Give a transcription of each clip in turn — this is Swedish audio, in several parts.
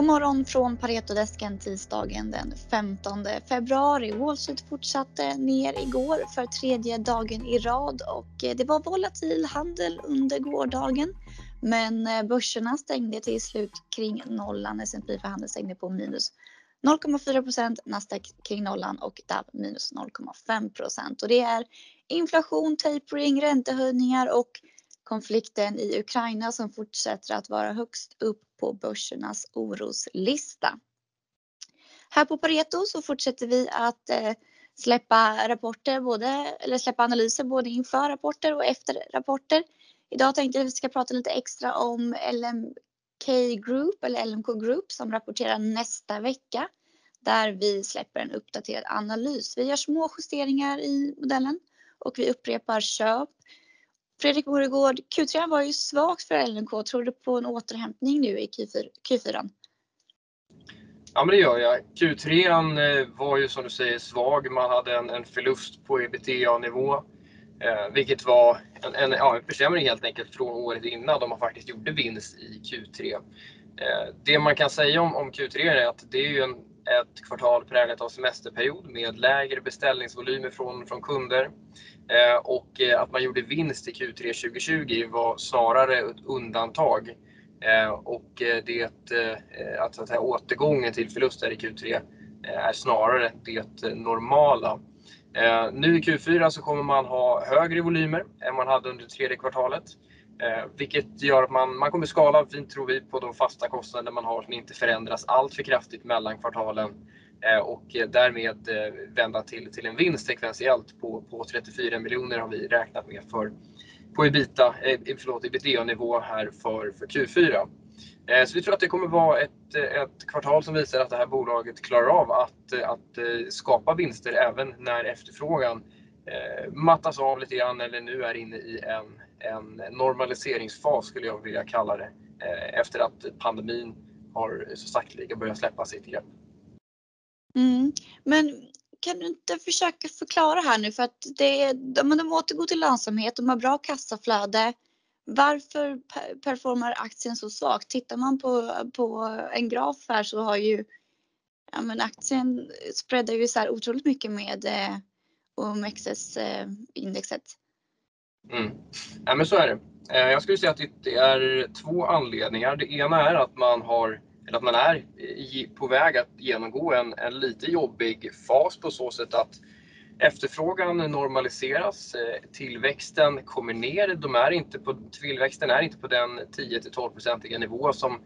God morgon från Paretodesken tisdagen den 15 februari. Wall Street fortsatte ner igår för tredje dagen i rad och eh, det var volatil handel under gårdagen. Men eh, börserna stängde till slut kring nollan. S&P för handel stängde på minus 0,4 procent, Nasdaq kring nollan och DAB minus 0,5 procent. Och det är inflation, tapering, räntehöjningar och konflikten i Ukraina som fortsätter att vara högst upp på börsernas oroslista. Här på Pareto så fortsätter vi att eh, släppa rapporter, både, eller släppa analyser både inför rapporter och efter rapporter. Idag tänkte jag att vi ska prata lite extra om LMK Group eller LMK Group som rapporterar nästa vecka där vi släpper en uppdaterad analys. Vi gör små justeringar i modellen och vi upprepar köp Fredrik Oregård, Q3 var ju svagt för LNK. Tror du på en återhämtning nu i Q4? Ja, men det gör jag. Q3 eh, var ju som du säger svag. Man hade en, en förlust på ebitda-nivå, eh, vilket var en, en, ja, en försämring helt enkelt från året innan då man faktiskt gjorde vinst i Q3. Eh, det man kan säga om, om Q3 är att det är ju en, ett kvartal präglat av semesterperiod med lägre beställningsvolymer från, från kunder. Eh, och eh, att man gjorde vinst i Q3 2020 var snarare ett undantag. Eh, och eh, det, eh, att, att här, återgången till förluster i Q3 är snarare det normala. Nu i Q4 så kommer man ha högre volymer än man hade under tredje kvartalet. Eh, vilket gör att man, man kommer skala fint tror vi på de fasta kostnader man har som inte förändras allt för kraftigt mellan kvartalen. Eh, och därmed eh, vända till, till en vinst sekventiellt på, på 34 miljoner har vi räknat med för, på ebita, eh, förlåt, ebitda-nivå här för, för Q4. Eh, så vi tror att det kommer vara ett, ett kvartal som visar att det här bolaget klarar av att, att eh, skapa vinster även när efterfrågan mattas av lite grann eller nu är inne i en, en normaliseringsfas skulle jag vilja kalla det. Eh, efter att pandemin har så sakteliga börjat släppa sitt grepp. Mm. Men kan du inte försöka förklara här nu för att det, de, de återgår till lönsamhet, de har bra kassaflöde. Varför performar aktien så svagt? Tittar man på, på en graf här så har ju ja, men aktien spreadar ju så här otroligt mycket med eh, OMXS-indexet. Eh, Mm. Ja, men så är det. Eh, jag skulle säga att det är två anledningar. Det ena är att man har eller att man är på väg att genomgå en, en lite jobbig fas på så sätt att efterfrågan normaliseras, eh, tillväxten kommer ner. De är inte på, tillväxten är inte på den 10 12-procentiga nivå som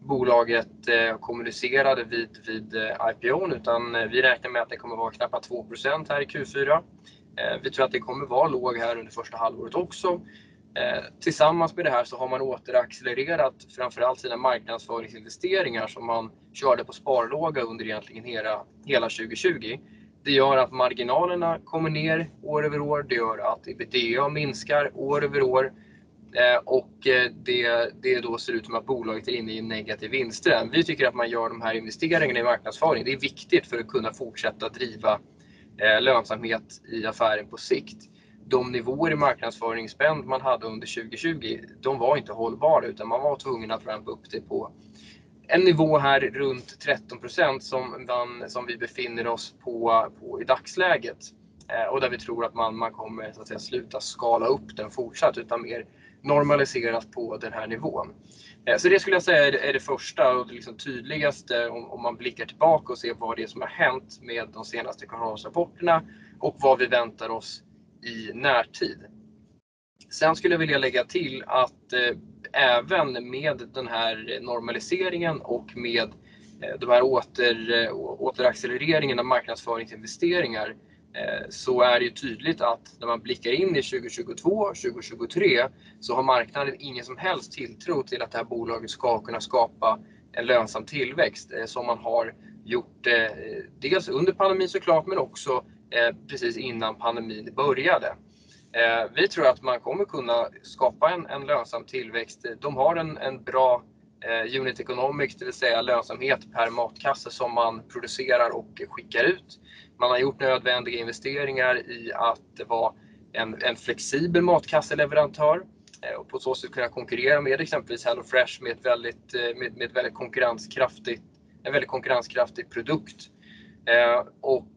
bolaget eh, kommunicerade vid, vid IPO utan vi räknar med att det kommer vara knappt 2% här i Q4. Eh, vi tror att det kommer vara låg här under första halvåret också. Eh, tillsammans med det här så har man återaccelererat framförallt sina marknadsföringsinvesteringar som man körde på sparlåga under egentligen hela, hela 2020. Det gör att marginalerna kommer ner år över år. Det gör att ebitda minskar år över år. Eh, och det, det då ser ut som att bolaget är inne i en negativ vinsttrend. Vi tycker att man gör de här investeringarna i marknadsföring. Det är viktigt för att kunna fortsätta driva Eh, lönsamhet i affären på sikt de nivåer i marknadsföringsspend man hade under 2020, de var inte hållbara utan man var tvungen att rampa upp det på en nivå här runt 13 som, som vi befinner oss på, på i dagsläget. Eh, och där vi tror att man, man kommer så att säga, sluta skala upp den fortsatt utan mer normaliseras på den här nivån. Eh, så det skulle jag säga är, är det första och det liksom tydligaste om, om, man blickar tillbaka och ser vad det är som har hänt med de senaste kvartalsrapporterna och vad vi väntar oss i närtid. Sen skulle jag vilja lägga till att eh, även med den här normaliseringen och med eh, de här åter, eh, återaccelereringen av marknadsföringsinvesteringar Eh, så är det ju tydligt att när man blickar in i 2022, 2023 så har marknaden ingen som helst tilltro till att det här bolaget ska kunna skapa en lönsam tillväxt eh, som man har gjort eh, dels under pandemin såklart men också precis innan pandemin började. Vi tror att man kommer kunna skapa en, en lönsam tillväxt. De har en, en bra eh, unit economics, det vill säga lönsamhet per matkasse som man producerar och skickar ut. Man har gjort nödvändiga investeringar i att vara en, en flexibel matkasseleverantör eh, och på så sätt kunna konkurrera med exempelvis HelloFresh med, ett väldigt, eh, med, med ett väldigt konkurrenskraftigt, en väldigt konkurrenskraftig produkt. Eh, och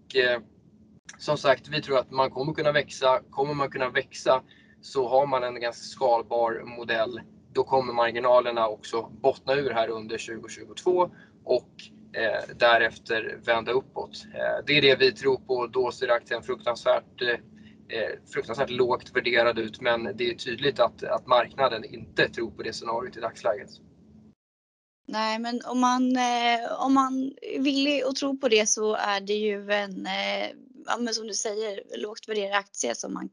som sagt, vi tror att man kommer kunna växa. Kommer man kunna växa så har man en ganska skalbar modell. Då kommer marginalerna också bottna ur här under 2022 och eh, därefter vända uppåt. Eh, det är det vi tror på. Då ser aktien fruktansvärt, eh, eh, fruktansvärt lågt värderad ut, men det är tydligt att, att marknaden inte tror på det scenariot i dagsläget. Nej, men om man, eh, om man vill och tror på det så är det ju en, eh, ja, men som du säger, lågt värderad aktie som man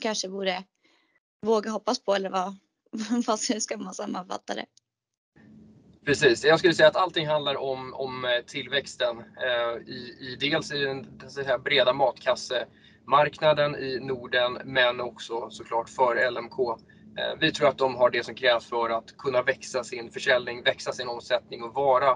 kanske borde våga hoppas på eller vad, Hur ska man sammanfatta det? Precis, jag skulle säga att allting handlar om, om eh, tillväxten eh, i, i dels i den säga, breda matkassemarknaden i Norden men också såklart för LMK. Eh, vi tror att de har det som krävs för att kunna växa sin försäljning, växa sin omsättning och vara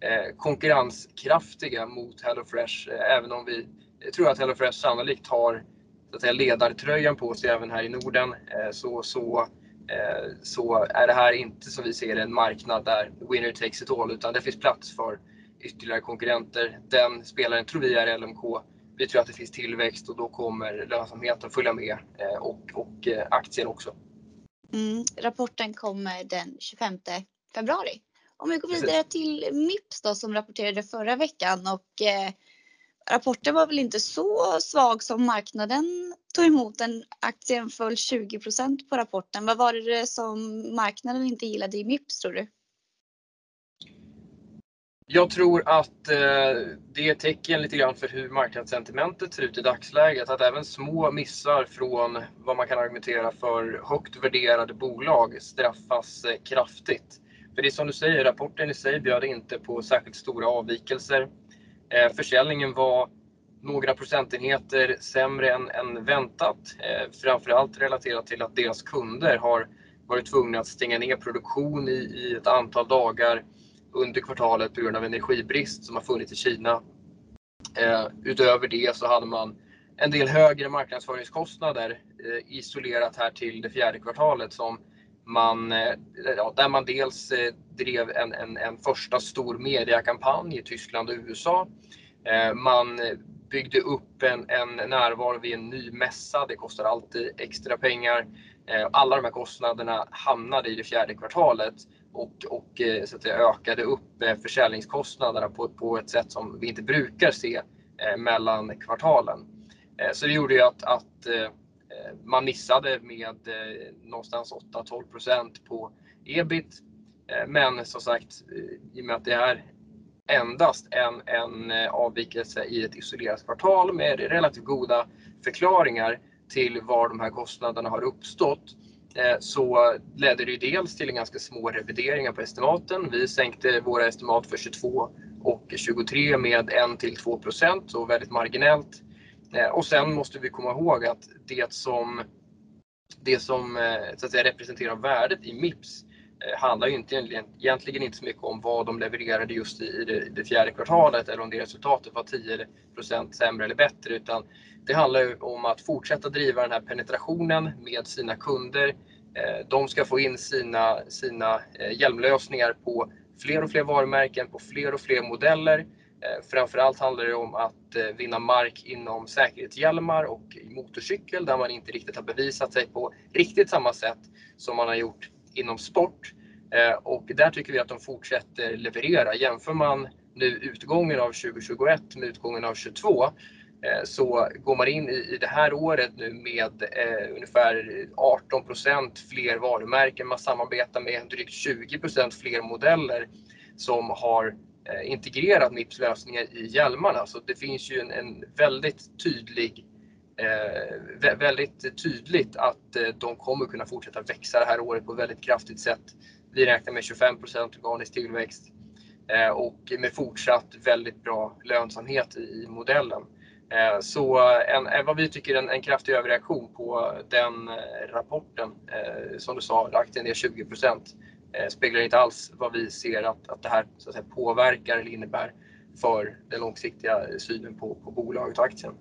eh, konkurrenskraftiga mot HelloFresh. Eh, även om vi eh, tror att HelloFresh sannolikt har så att säga, ledartröjan på sig även här i Norden eh, så, så, så är det här inte som vi ser en marknad där winner takes it all utan det finns plats för ytterligare konkurrenter. Den spelaren tror vi är LMK. Vi tror att det finns tillväxt och då kommer lönsamheten följa med eh, och, och aktien också. Mm, rapporten kommer den 25 februari. Om vi går vidare till Mips då som rapporterade förra veckan och eh, rapporten var väl inte så svag som marknaden tog emot den. Aktien föll 20% på rapporten. Vad var det som marknaden inte gillade i Mips tror du? Jag tror att eh, det är tecken lite grann för hur marknadssentimentet ser ut i dagsläget. Att även små missar från vad man kan argumentera för högt värderade bolag straffas eh, kraftigt. För det är som du säger, rapporten i sig bjöd inte på särskilt stora avvikelser. Eh, försäljningen var några procentenheter sämre än, än väntat. Eh, framförallt relaterat till att deras kunder har varit tvungna att stänga ner produktion i, i ett antal dagar under kvartalet på grund av energibrist som har funnits i Kina. Eh, utöver det så hade man en del högre marknadsföringskostnader eh, isolerat här till det fjärde kvartalet som man, eh, ja, där man dels eh, drev en, en, en första stor mediakampanj i Tyskland och USA. Eh, man byggde upp en, en närvaro vid en ny mässa. Det kostar alltid extra pengar. Eh, alla de här kostnaderna hamnade i det fjärde kvartalet och, och eh, så att säga, ökade upp eh, försäljningskostnaderna på, på ett sätt som vi inte brukar se mellan kvartalen. Så det gjorde ju att, att man missade med någonstans 8-12% på ebit. Men som sagt, i och med att det är endast en, en eh, avvikelse i ett isolerat kvartal med relativt goda förklaringar till var de här kostnaderna har uppstått eh, så ledde det ju dels till en ganska små revideringar på estimaten. Vi sänkte våra estimat för 22 och 23 med 1 till 2 procent, så väldigt marginellt. Eh, och sen måste vi komma ihåg att det som, det som så att säga, representerar värdet i Mips Eh, handlar ju inte, egentligen inte så mycket om vad de levererade just i det, det fjärde kvartalet eller om det resultatet var 10% sämre eller bättre utan det handlar ju om att fortsätta driva den här penetrationen med sina kunder. Eh, de ska få in sina, sina eh, hjälmlösningar på fler och fler varumärken, på fler och fler modeller Framför framförallt handlar det om att vinna mark inom säkerhetshjälmar och motorcykel där man inte riktigt har bevisat sig på riktigt samma sätt som man har gjort inom sport. Eh, och där tycker vi att de fortsätter leverera. Jämför man nu utgången av 2021 med utgången av 2022 eh, så går man in i det här året nu med eh, ungefär 18% fler varumärken. Man samarbetar med drygt 20% fler modeller som har Eh, integrerat Mips lösningar i hjälmarna. Så det finns ju en, en väldigt tydlig eh, väldigt tydligt att eh, de kommer kunna fortsätta växa det här året på ett väldigt kraftigt sätt. Vi räknar med 25% organisk tillväxt eh, och med fortsatt väldigt bra lönsamhet i modellen. Eh, så eh, en, eh, vad vi tycker är en, en kraftig överreaktion på den eh, rapporten. Eh, som du sa, aktien är 20 Eh, speglar inte alls vad vi ser att, att det här så att säga, påverkar eller innebär för den långsiktiga synen på, på bolaget och aktien.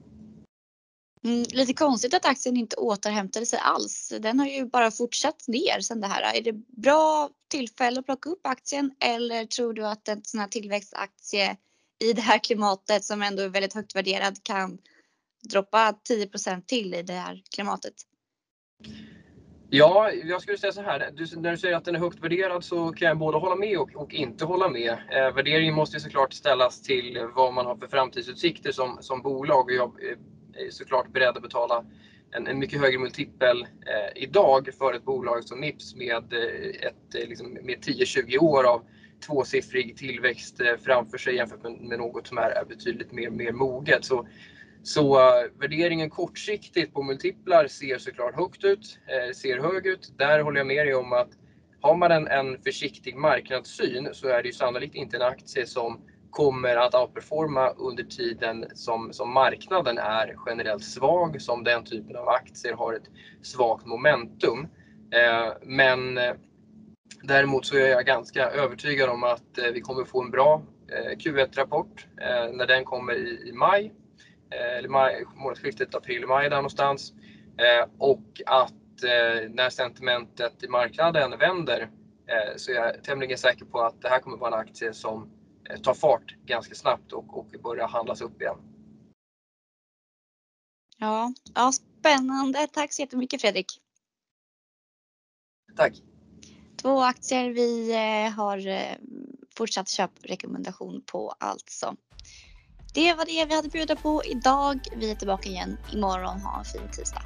Mm, lite konstigt att aktien inte återhämtade sig alls. Den har ju bara fortsatt ner sen det här. Är det bra tillfälle att plocka upp aktien eller tror du att en sån här tillväxtaktie i det här klimatet som ändå är väldigt högt värderad kan droppa 10% till i det här klimatet? Ja, jag skulle säga så här. Du, när du säger att den är högt värderad så kan jag både hålla med och, och inte hålla med. Eh, värderingen måste såklart ställas till vad man har för framtidsutsikter som, som bolag. Och jag eh, är såklart beredd att betala en, en mycket högre multipel eh, idag för ett bolag som Mips med, eh, ett, eh, liksom, med 10-20 år av tvåsiffrig tillväxt eh, framför sig jämfört med, med något som är, är betydligt mer, mer moget. Så så uh, värderingen kortsiktigt på multiplar ser såklart högt ut, eh, ser hög ut. Där håller jag med dig om att har man en, en försiktig marknadssyn så är det ju sannolikt inte en aktie som kommer att outperforma under tiden som, som marknaden är generellt svag, som den typen av aktier har ett svagt momentum. Eh, men eh, däremot så är jag ganska övertygad om att eh, vi kommer få en bra eh, Q1-rapport eh, när den kommer i, i maj Eh, eller maj, månadsskiftet april-maj där någonstans. Eh, och att eh, när sentimentet i marknaden vänder eh, så är jag tämligen säker på att det här kommer vara en aktie som tar fart ganska snabbt och, och börjar handlas upp igen. Ja, ja, spännande. Tack så jättemycket Fredrik. Tack. Två aktier vi har fortsatt köprekommendation på alltså. Det var det vi hade bjuda på idag. Vi är tillbaka igen imorgon. Ha en fin tisdag.